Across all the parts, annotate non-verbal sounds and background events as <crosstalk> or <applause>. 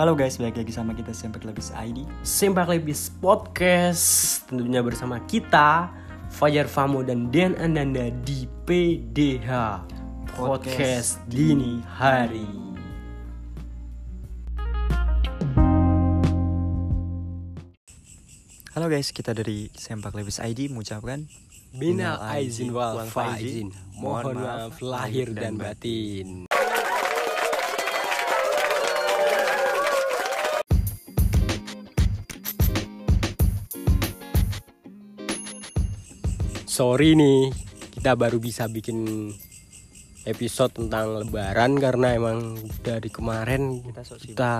Halo guys, balik lagi sama kita Sempak Lebis ID Sempak Lebis Podcast Tentunya bersama kita Fajar Famo dan Dan Ananda di PDH Podcast, Dini Hari. Halo guys, kita dari Sempak Lebis ID mengucapkan Bina aizin wal faizin. Mohon maaf lahir dan batin Sorry nih, kita baru bisa bikin episode tentang lebaran karena emang dari kemarin Kita sok sibuk. kita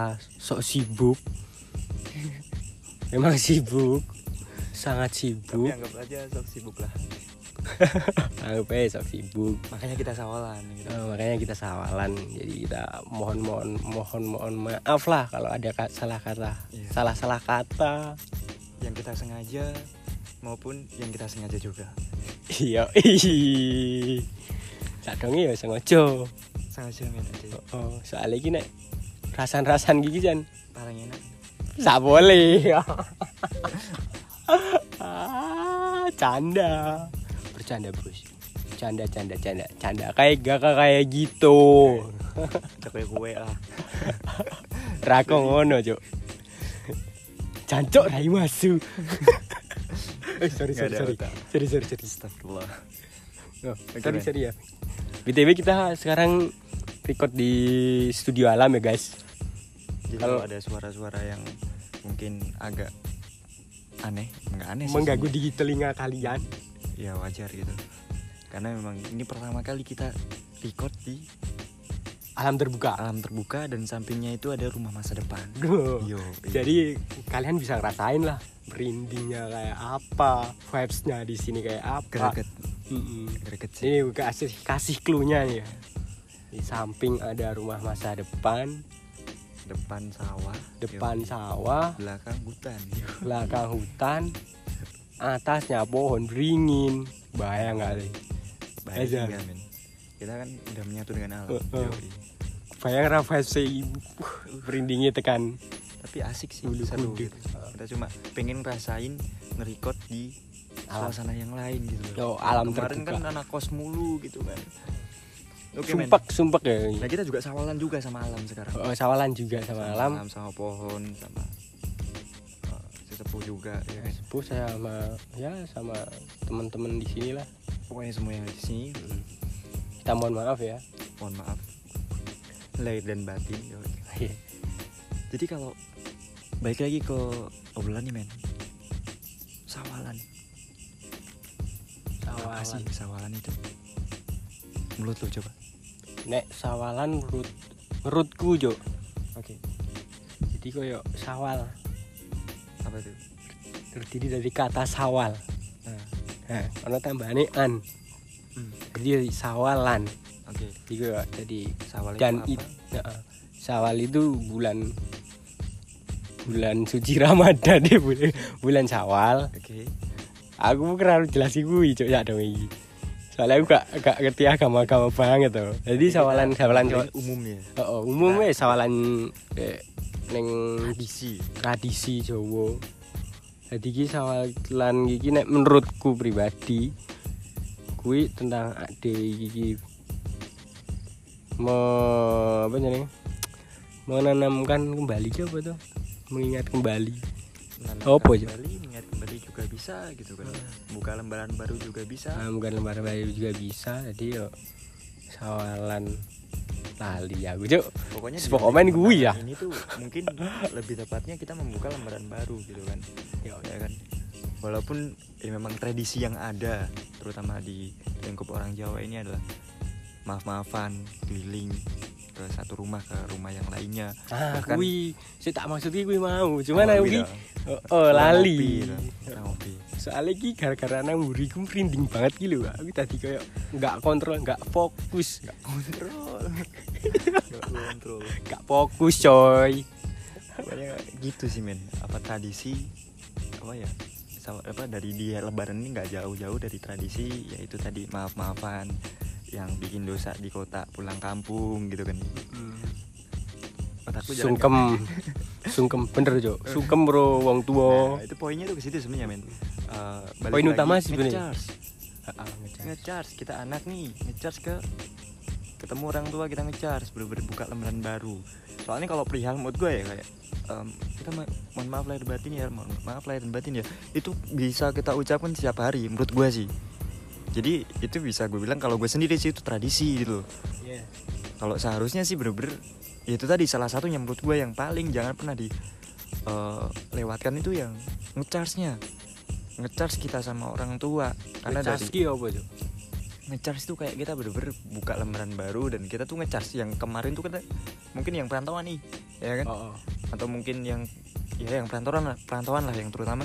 sok sibuk. Emang sibuk, sangat sibuk. anggap aja sok sibuk lah <laughs> Anggap aja sok sibuk. Makanya kita sawalan gitu Eh, makanya kita sawalan. Jadi kita mohon mohon mohon mohon maaf lah kalau ada salah kata, Iya. salah salah kata. Yang kita sengaja maupun yang kita sengaja juga Iya. Sadonge ya sengaja. Sengaja men aja Oh, soalnya gini nek rasan-rasan gigi jan Paling enak Sak boleh. <laughs> ah, canda. Bercanda, Bos. Canda, canda, canda, canda. Kayak gak kayak gitu. Capek kue lah Rako ngono, Cuk. Cancok rai masu. Eh, sorry, Nggak sorry, ada sorry. Sorry, sorry, sorry. Astagfirullah Oh, Oke, sorry, men. sorry ya. BTW kita sekarang record di studio alam ya, guys. Jadi Kalau- ada suara-suara yang mungkin agak aneh Enggak aneh sih Mengganggu di telinga kalian. ya wajar gitu karena memang ini pertama kali kita record di Alam terbuka. alam terbuka dan sampingnya itu ada rumah masa depan Duh. yo Jadi kalian bisa ngerasain lah merindingnya kayak apa, vibesnya di sini kayak apa. greget Mm-mm. greget sih Ini kasih kasih cluenya nih ya. Di samping ada rumah masa depan, depan sawah depan yo. sawah, belakang hutan yo. <laughs> belakang hutan, atasnya pohon beringin. Bayang kali. Aja. men kita kan udah menyatu dengan alam Uh, uh. Bayang vibes merindingnya tekan. tapi asik sih seru kuduk. gitu kita cuma pengen ngerasain nge-record di Alam. suasana yang lain gitu Yo, loh alam kemarin terbuka. kan anak kos mulu gitu kan Oke, men. sumpek sumpek ya. Nah kita juga sawalan juga sama alam sekarang. Oh, sawalan juga sama alam. sama pohon, sama uh, sesepuh juga. Ya kan? sepuh sama ya sama teman-teman di sini lah Pokoknya semua yang di sini, kita mohon maaf ya mohon maaf lahir dan batin. <laughs> Jadi kalau balik lagi ke obrolan nih men, sawalan. Apa sih sawalan sawalan itu? Menurut lo coba. nek sawalan menurut menurutku jo Oke. jadi koyo sawal Apa tuh? terdiri dari kata sawal Nah, nah ono tambahane an hmm, jadi sawalan Oke. jadi koyo jadi Sawal itu dan apa? It, nah, sawal itu bulan bulan suci Ramadan deh bulan bulan sawal Oke. aku kurang jelas gue cok ya dong iki soalnya aku gak, gak ngerti agama-agama banget tuh jadi sawalan sawalan Paling umum ya. Oh, oh, umumnya sawalan eh, neng Tradisi. tradisi Jawa. Jadi ki sawalan iki nek menurutku pribadi kuwi tentang ade iki me apa jenenge? menanamkan kembali apa tuh? Mengingat kembali. Menanamkan Apa, Jo? kembali, ingat kembali juga bisa gitu kan. Buka lembaran baru juga bisa. Nah, bukan lembar baru juga bisa. Jadi yo sawalan lali aku cuk. Pokoknya di Sepok komen gue ya. Ini tuh mungkin lebih tepatnya kita membuka lembaran baru gitu kan. Ya, ya kan. Walaupun ya memang tradisi yang ada terutama di lingkup orang Jawa ini adalah maaf-maafan keliling ke satu rumah ke rumah yang lainnya. Ah, Bahkan- kuwi saya tak maksud kuwi mau. Cuman Oh, aku oh, oh, lali. Ngopi, soalnya ki gara-gara nang mburi ku merinding banget ki lho aku tadi kayak nggak kontrol nggak fokus nggak Kontrol. <laughs> Nggak kontrol. nggak fokus coy Pokoknya gitu sih men. Apa tradisi apa ya? Sama, apa dari dia lebaran ini nggak jauh-jauh dari tradisi yaitu tadi maaf-maafan yang bikin dosa di kota pulang kampung gitu kan. Otakku jalan sungkem. <laughs> sungkem. Bener cok sungkem bro wong tua. Nah, itu poinnya tuh ke situ sebenarnya men. Eh, balik Poin lagi, utama sih sebenarnya. ngecharge. Ngecharge. Kita anak nih ngecharge ke ketemu orang tua kita ngecharge bener-bener buka lembaran baru. Soalnya kalau perihal mood gue ya kayak em, kita ma- mohon maaf lahir batin ya mohon maaf lahir batin ya. Itu bisa kita ucapkan setiap hari menurut gue sih jadi itu bisa gue bilang kalau gue sendiri sih itu tradisi gitu. Loh Iya. kalau seharusnya sih bener-bener ya itu tadi salah satunya menurut gue yang paling jangan pernah di eh, lewatkan itu yang ngecharge-nya. Ngecharge kita sama orang tua. Karena dari apa cok ngecharge itu kayak kita bener-bener buka lembaran baru dan kita tuh ngecharge yang kemarin tuh kita mungkin yang perantauan nih ya kan? Oh, oh. atau mungkin yang ya yang perantauan lah perantauan lah yang terutama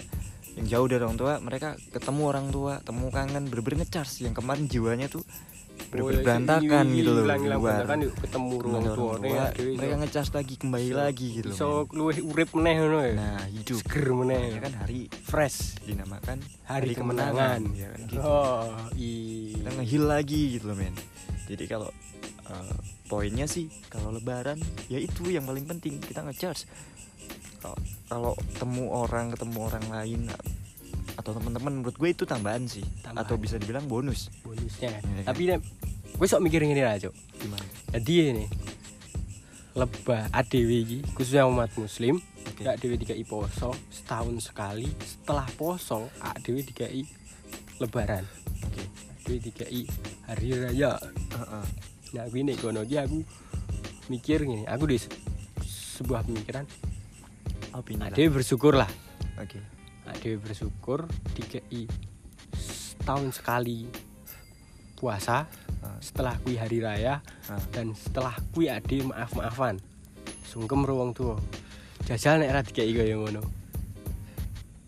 yang jauh dari orang tua mereka ketemu orang tua temu kangen bener-bener ngecharge. Yang kemarin jiwanya tuh bener-bener Oh, iya, berantakan iya, gitu loh yuk ketemu orang tua. Tua, mereka ngecharge lagi kembali lagi gitu loh. so luwih urip meneh ngono ya? Nah hidup. Seger meneh. Ya kan hari fresh. dinamakan hari kemenangan. ya kan gitu. Oh kita iya ngehil lagi gitu loh men. Jadi kalau eh, poinnya sih kalau lebaran ya itu yang paling penting. Kita ngecharge Kalau- kalau temu orang ketemu orang lain atau teman-teman menurut gue itu tambahan sih. Tambahan. atau bisa dibilang bonus. Bonusnya. Kan? tapi nek gue sok mikir lah cok gimana? Jadi ini lebah ADW khususnya umat muslim Oke. Gak dewe dikai poso setahun sekali setelah poso ADW dikai lebaran. Oke. ADW dikai hari raya. Heeh. nah aku ini kono aku mikir gini aku di se- sebuah pemikiran opini lah. ADW bersyukur lah. Oke. ADW bersyukur dikai setahun sekali puasa Ah, setelah kui hari raya ah. dan setelah kui ade maaf maafan sungkem ruang tua jajal nek ra dikei kaya ngono.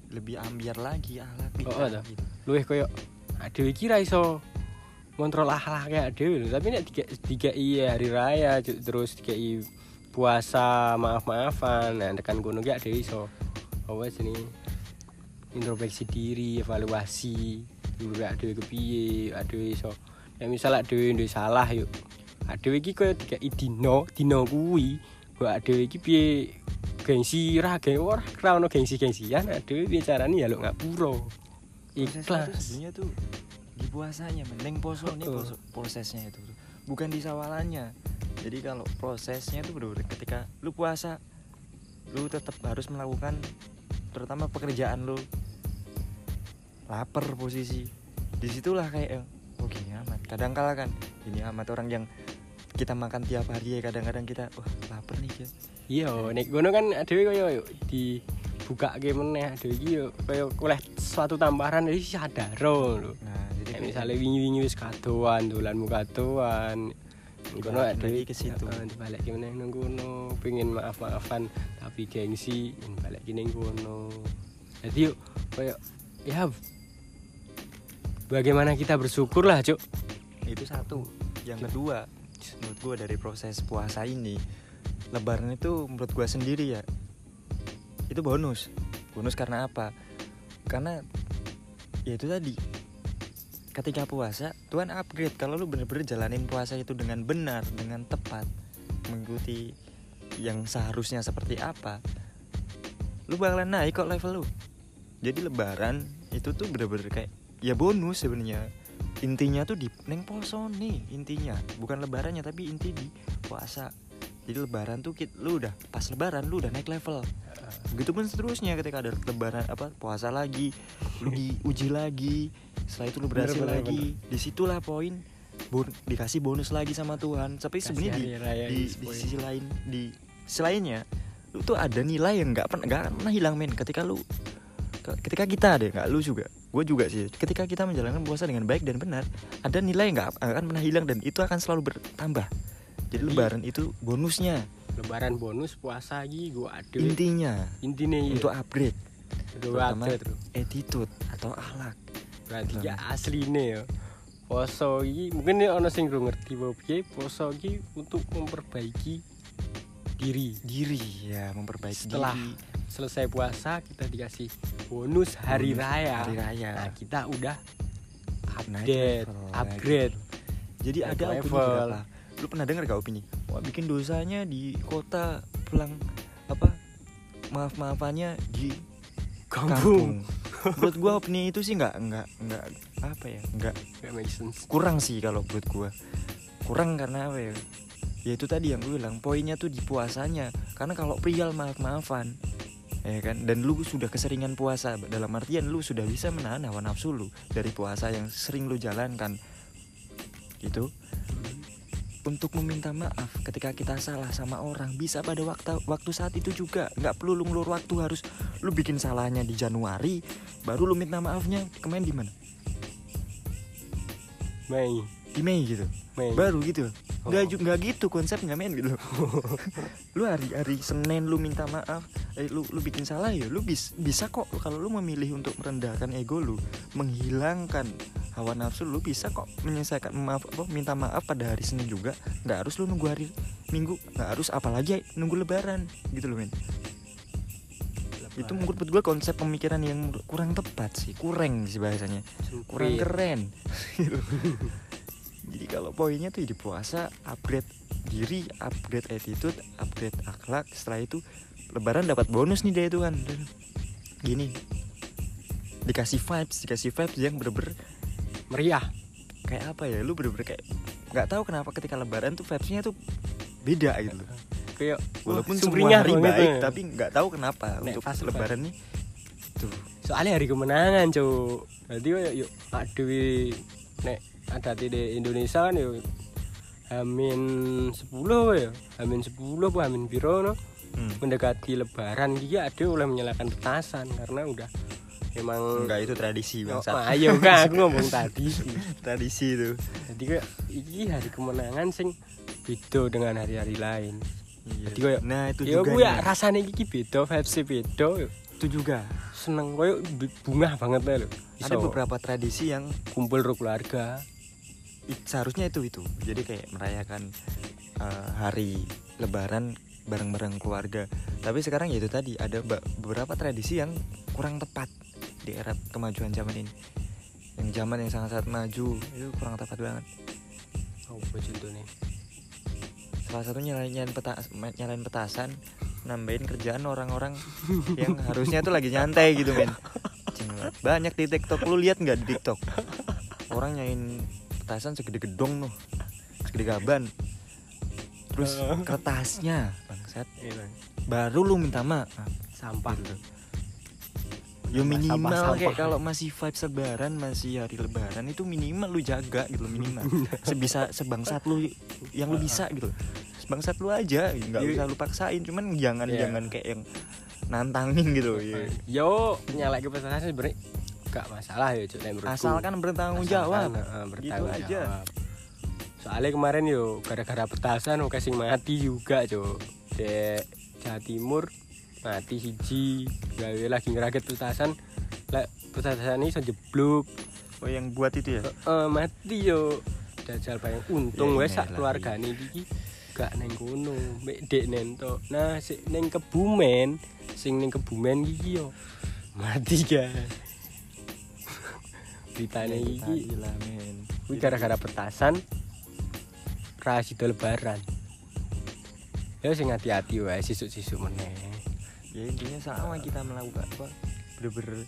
Lebih ambiar lagi ahlak Oh, oh, toh. luwih koyo adewe iki ra iso kontrol akhlak kayak lho. Tapi nek diga dikai hari raya terus dikai puasa maaf-maafan. Nah tekan kono ki adewe iso. Apa sini introspeksi diri evaluasi. Dulu adewe kepiye adewe iso. Ya misal adewe duwe salah yuk. Adewe iki koyo dikai dino dino kuwi. Kok adewe iki piye gengsi ra geng ora ra ono gengsi-gengsian. Adewe piye carane? Ya lu ngapura prosesnya tuh ikhlas. sebenarnya tuh di puasanya mending poso nih poso- prosesnya itu bukan di sawalannya jadi kalau prosesnya tuh bener ketika lu puasa lu tetap harus melakukan terutama pekerjaan lu. Lapar posisi. Di situlah kayak oh gini amat. Kadang kala kan ini amat orang yang kita makan tiap hari ya kadang-kadang kita wah lapar nih ya iya nek ngono kan adewe koyo di buka game meneh adewe iki yo koyo oleh suatu tambahan dari sadar lho. Nah jadi Kayak misalnya wingi-wingi wis kadoan dolanmu kadoan adewe lagi. ke situ. balik meneh nang kono pengen maaf-maafan tapi gengsi balik ning kono jadi yuk koyo ya bagaimana kita bersyukur lah cuk? Itu satu. Yang kedua menurut gue dari proses puasa ini lebaran itu menurut gue sendiri ya itu bonus. Bonus karena apa? Karena ya itu tadi ketika puasa Tuhan upgrade. Kalau lu bener-bener jalanin puasa itu dengan benar dengan tepat mengikuti yang seharusnya seperti apa lu bakalan naik kok level lu. Jadi lebaran itu tuh bener-bener kayak ya bonus sebenarnya. Intinya tuh di neng poso nih intinya. Bukan lebarannya tapi inti di puasa. Jadi lebaran tuh lu udah pas lebaran lu udah naik level begitu pun seterusnya ketika ada lebaran apa puasa lagi lu diuji lagi setelah itu lu berhasil Bener, bener, lagi di situlah poin bon- dikasih bonus lagi sama Tuhan. Tapi sebenarnya di, di, ini di sisi lain di sisi lainnya lu tuh ada nilai yang nggak pernah nggak pernah hilang men. Ketika lu ke- ketika kita deh nggak lu juga gue juga sih ketika kita menjalankan puasa dengan baik dan benar ada nilai yang nggak akan pernah hilang dan itu akan selalu bertambah jadi lebaran itu bonusnya. lebaran bonus puasa lagi gua ada intinya. Intinya iya. Untuk upgrade. Update bro. attitude atau akhlak. Berarti ya asli nih ya poso iki mungkin ya ono sing ngerti bahwa piye poso iki untuk memperbaiki diri. Diri ya memperbaiki Setelah diri. selesai puasa kita dikasih bonus hari Bonus raya. hari raya. Nah kita udah update level, upgrade. jadi ada level. berapa lu pernah dengar gak opini? Wah bikin dosanya di kota pulang apa maaf maafannya di Kampung. kampung. <laughs> Menurut gua opini itu sih nggak nggak nggak apa ya nggak kurang sih kalau menurut gua. Kurang karena apa ya? Ya itu tadi yang gue bilang poinnya tuh di puasanya. Karena kalau prial maaf maafan ya kan? Dan lu sudah keseringan puasa dalam artian lu sudah bisa menahan hawa nafsu lu dari puasa yang sering lu jalankan. Gitu untuk meminta maaf ketika kita salah sama orang bisa pada waktu waktu saat itu juga. Nggak perlu lu ngelur waktu harus lu bikin salahnya di Januari baru lu minta maafnya. Kemarin di mana Mei. Di Mei gitu Mei. baru gitu. Oh. nggak juga nggak gitu konsepnya men gitu. <laughs> Lu hari hari Senin lu minta maaf eh, lu lu bikin salah ya lu bis, bisa kok. Kalau lu memilih untuk merendahkan ego lu menghilangkan hawa nafsu lu bisa kok menyelesaikan maaf apa minta maaf pada hari Senin juga. Nggak harus lu nunggu hari Minggu nggak harus apalagi nunggu Lebaran gitu loh men. Itu menurut gue konsep pemikiran yang kurang tepat sih kurang sih bahasanya. Kurang keren. <laughs> Gitu. Jadi kalau poinnya tuh di puasa upgrade diri upgrade attitude upgrade akhlak setelah itu lebaran dapat bonus nih dia itu kan. Dan gini dikasih vibes dikasih vibes yang bener-bener meriah. kayak apa ya? Lu bener-bener kayak nggak tahu kenapa ketika lebaran tuh vibesnya tuh beda gitu loh. Kayak walaupun semua hari baik ya. tapi nggak tahu kenapa Nek untuk pas lebaran nih. tuh soalnya hari kemenangan cuk. Jadi yuk yuk aduh nek ada di Indonesia kan yuk Hamin 10 ya Hamin 10 apa Hamin biro no? Hmm. mendekati lebaran dia ada oleh menyalakan petasan karena udah emang enggak itu tradisi Oh, bangsa ayo kan aku ngomong <laughs> tadi tradisi itu. Jadi kayak ini hari kemenangan sing beda dengan hari-hari lain. Iya. Jadi kayak, nah itu ya juga ya rasanya iki beda vibes beda itu juga. Seneng koyo bunga banget lah lho. Ada beberapa tradisi yang kumpul keluarga seharusnya itu itu. Jadi kayak merayakan uh, hari lebaran bareng-bareng keluarga. Tapi sekarang ya itu tadi ada beberapa tradisi yang kurang tepat di era kemajuan zaman ini. Yang zaman yang sangat-sangat maju itu kurang tepat banget. Oh contohnya salah satunya nyalain, nyalain, peta, nyalain petasan nambahin kerjaan orang-orang <laughs> yang harusnya tuh lagi nyantai gitu men. Banyak di tiktok. Lu lihat nggak di tiktok? Orang nyalain petasan segede gedong tuh segede gaban. Terus <laughs> kertasnya bangsat. Iya, baru lu minta maaf sampah. Gitu. Ya minimal sampah, kayak kalau masih vibes lebaran masih hari lebaran itu minimal lu jaga gitu loh, minimal. <laughs> Sebisa sebangsat lu yang lu bisa gitu sebangsat lu aja nggak Iya. usah lu paksain cuman jangan Iya. jangan kayak yang nantangin gitu ya. yo nyala ke petasan sebenarnya gak masalah ya cuk asalkan bertanggung jawab heeh, bertanggung Gitu aja. jawab soalnya kemarin yo gara-gara petasan oke sing mati juga cuk. Di Jawa Timur mati siji. Gawe lagi ngerakit petasan. Lah petasan ini iso jeblok oh yang buat itu ya? Heeh, mati yo dajal bayang. Untung Ya, wes sak iyalah, keluargane iki gak neng kono. Mek dek nento nah sing neng kebumen. Sing neng kebumen iki yo mati kan beritane Ya, itu iki men. kuwi gara-gara petasan rasida lebaran ya sing hati-hati wae sisuk-sisuk meneh ya intinya sama kita melakukan apa bener-bener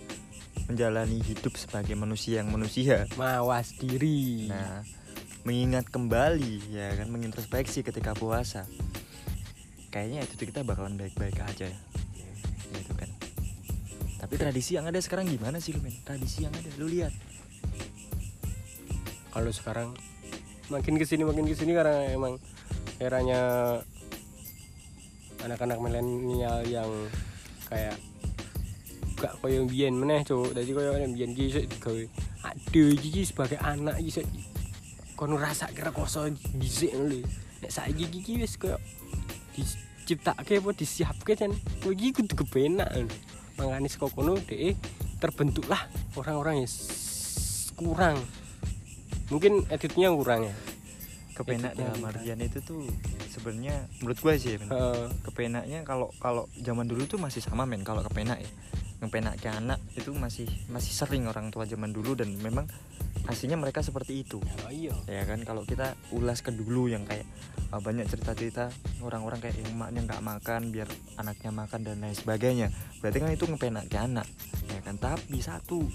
menjalani hidup sebagai manusia yang manusia mawas diri Nah, mengingat kembali ya kan mengintrospeksi ketika puasa. Kayaknya itu kita bakalan baik-baik aja ya. Gitu kan. Tapi tradisi yang ada sekarang gimana sih lu men? Tradisi yang ada lu lihat. kalau sekarang makin ke sini makin ke sini karena emang eranya anak-anak milenial yang kayak gak koyo biyen meneh cuk dadi koyo biyen ki iso digawe aduh iki sebagai anak iso kono rasa kira koso dhisik lho nek saiki iki wis koyo diciptake apa disiapke kan kowe iki kudu kepenak. Makane saka kono dhek terbentuklah orang-orang yang kurang mungkin editnya kurang ya Kepenak dalam artian itu tuh sebenarnya menurut gua sih ya, men. Heeh. kepenaknya kalau kalau zaman dulu tuh masih sama men kalau kepenak ya. Ngepenak ke anak itu masih masih sering orang tua zaman dulu dan memang aslinya mereka seperti itu. Oh iya. Ya kan kalau kita ulas ke dulu yang kayak uh, banyak cerita-cerita orang-orang kayak emaknya nggak makan biar anaknya makan dan lain sebagainya. Berarti kan itu ngepenak ke anak. Ya kan tapi satu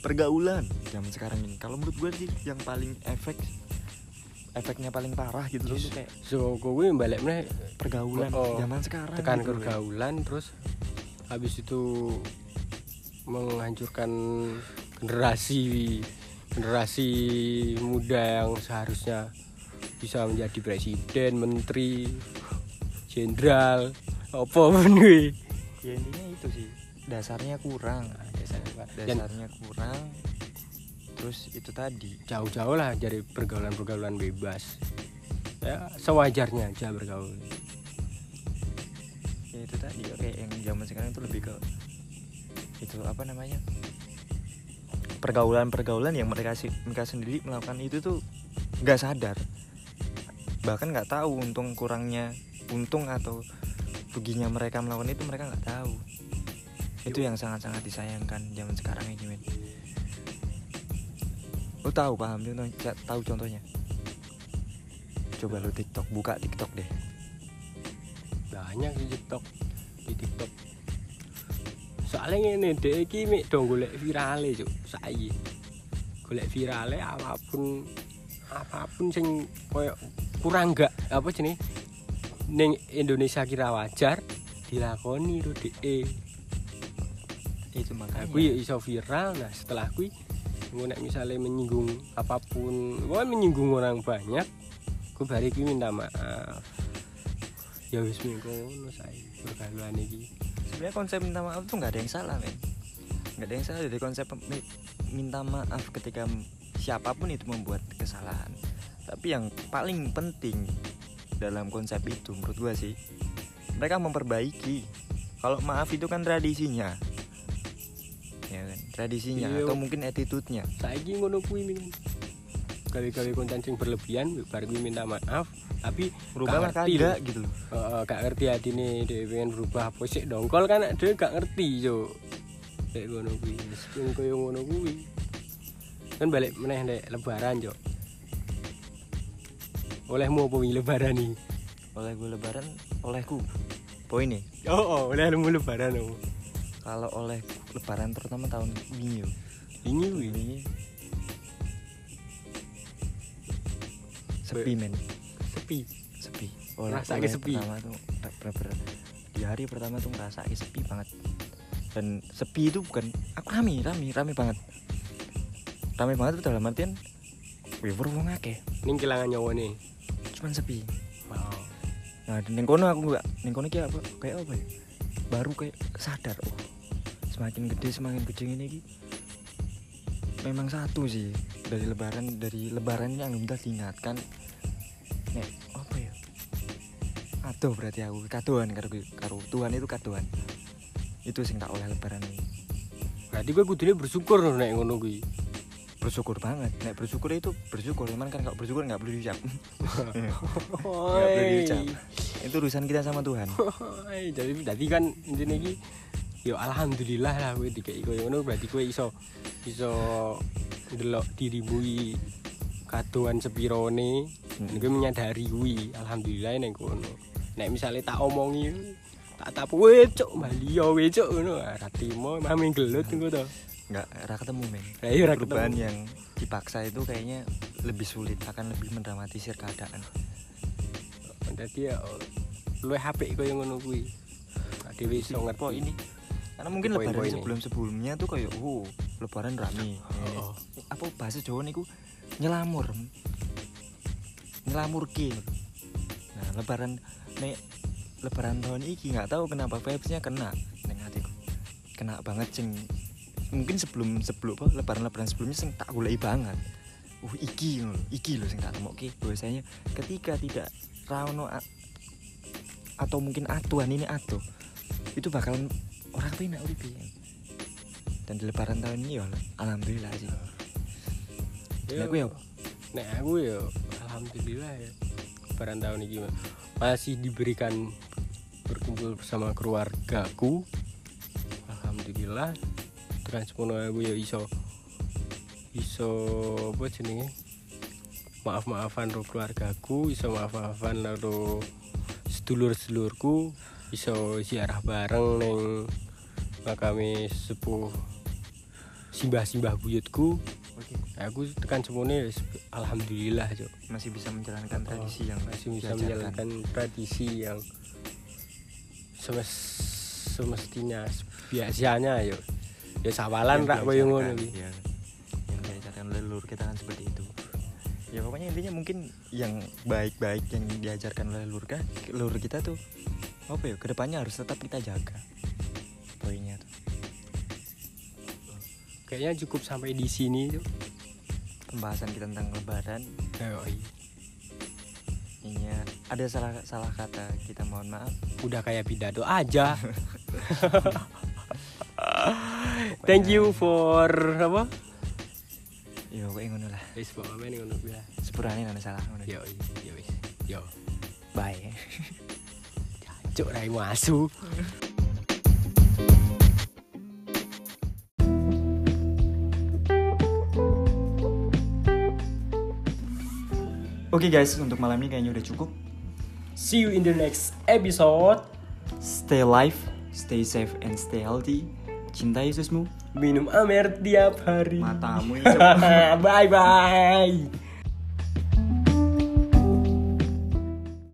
pergaulan zaman sekarang ini. Kalau menurut gue sih yang paling efek efeknya paling parah gitu tuh kayak so kowe balik pergaulan Oh, oh. zaman sekarang tekan gitu pergaulan terus habis itu menghancurkan generasi generasi muda yang seharusnya bisa menjadi presiden, menteri, jenderal, apa <laughs> pun kuwi. ya intinya itu sih dasarnya kurang Dan dasarnya kurang terus itu tadi jauh-jauh lah dari pergaulan-pergaulan bebas. Ya, sewajarnya aja bergaul. ya itu tadi yang zaman sekarang itu lebih ke itu apa namanya pergaulan-pergaulan yang mereka mereka sendiri melakukan itu tuh nggak sadar. Bahkan nggak tahu untung kurangnya untung atau ruginya mereka melakukan itu mereka nggak tahu. Itu yang sangat-sangat disayangkan zaman sekarang ini men. Lo tahu paham? Ca- tahu contohnya? Coba lo TikTok buka TikTok deh. Banyak di TikTok TikTok. Soalnya ini dek iki mek dong golek virale cuk saiki. Golek virale apa pun apa pun sing koyo kurang gak apa jenis ning Indonesia kira wajar dilakoni lho dek itu makanya. Aku ya iso viral. Nah setelah kui nek misalnya menyinggung apa pun wah menyinggung orang banyak aku bari kui minta maaf ya wis ngono pergaulan iki. Sebenarnya konsep minta maaf tuh nggak ada yang salah men. Nggak ada yang salah dari konsep mi- minta maaf ketika siapa pun itu membuat kesalahan. Tapi yang paling penting dalam konsep itu menurut gua sih mereka memperbaiki. Kalau maaf itu kan tradisinya. Ya kan? Tradisinya Iya. atau mungkin attitude-nya. Saiki ngono kuwi kali-kali konten sing berlebihan bar kuwi minta maaf tapi berubah lah ngerti. Kagak lho. gitu loh. Heeh, gak ngerti atine dhewe pengen berubah apa sih dongkol kan dhewe gak ngerti yo kayak ngono kuwi sing koyo ngono kuwi. Kan balik meneh nek lebaran yo olehmu apa lebaran iki? Oleh gue lebaran olehku. Poin nih oh, oh olehmu lebaran oh. kalau oleh lebaran terutama tahun ini yo kuwi? Ini sepi men. Sepi. Sepi. Ngerasake sepi. pertama tuh bener-bener di hari pertama tuh ngerasa sepi banget. Dan sepi itu bukan aku rame rame rame banget. Rame banget tuh dalam artian wiver wong akeh. Ning kelangan nyawane cuman sepi. Oh. nah di neng kono aku nggak neng kono kayak apa kayak apa ya? Baru kayak sadar oh semakin gede semakin gede ini ki memang satu sih dari lebaran dari lebaran yang minta diingatkan nek apa ya? Aduh berarti aku kadoan karo karo Tuhan itu kadoan itu sing tak oleh lebaran ini. Berarti gue kudune bersyukur lho nek ngono kuwi. Bersyukur banget. Nek bersyukur itu bersyukur cuman kan kalau bersyukur nggak perlu diucap. <laughs> Nggak Oi. perlu diucap. Itu urusan kita sama Tuhan. <laughs> Jadi jadi kan intinya iki yo alhamdulillah lah kowe dikeki koyo ngono berarti kowe iso iso ndelok dirimu iki kadoan sepirone Hmm. kowe menyadari kuwi. Alhamdulillah nek kono nek misalnya tak omongi tak tapu we cuk malio we cuk ngono ora timo mami gelut engko to. Nggak ora ketemu men. Iya ora perubahan ketemu. yang dipaksa itu kayaknya lebih sulit akan lebih mendramatisir keadaan. Dadi ya luwih apik koyo ngono kuwi. Dhewe iso ngerti. Ini? Karena mungkin lebaran sebelum sebelumnya tuh kayak oh lebaran rame. Oh. apa bahasa Jawa niku nyelamur. Nyelamur ki. Nah lebaran nek lebaran tahun iki nggak tahu kenapa vibesnya kena neng hatiku. Kena banget sing mungkin sebelum sebelum lebaran lebaran sebelumnya sing tak gulai banget. Uh iki ngono, iki loh sing tak temokke. Bahwasanya ketika tidak rano atau mungkin atuan ini atuh itu bakalan orang penak uripe. Dan di lebaran tahun ini ya alhamdulillah sih Nek kowe ya? Nek aku ya alhamdulillah ya. Lebaran tahun ini masih diberikan berkumpul bersama keluargaku alhamdulillah tekan semono aku ya iso iso apa jenenge maaf-maafan karo keluargaku iso maaf-maafan karo sedulur-sedulurku iso ziarah bareng ning makame sepuh simbah-simbah buyutku. Aku tekan semuanya alhamdulillah cok Masih bisa menjalankan tradisi yang Oh, masih bisa diajarkan. menjalankan tradisi yang semes semestinya biasanya yo ya sawalan rak koyo ngono iki iya. Yang diajarkan oleh leluhur kita kan seperti itu. Ya pokoknya intinya mungkin yang baik-baik yang diajarkan oleh leluhur kita, leluhur kita tuh apa ya ke depannya harus tetap kita jaga poinnya tuh kayaknya cukup sampai di sini tuh pembahasan kita tentang lebaran. Ayo, iya. ini ada salah salah kata kita mohon maaf. Udah kayak pidato aja. <laughs> Thank you for apa? Yo kok ngono lah. Wis ini ngono ya. Sepurane ana salah ngono. Yo yo wis. Yo. Bye. Cuk raimu asu <laughs> Oke guys, untuk malam ini kayaknya udah cukup. see you in the next episode Stay alive, stay safe and stay healthy. Cinta Yesusmu. minum amer tiap hari Matamu <laughs> bye bye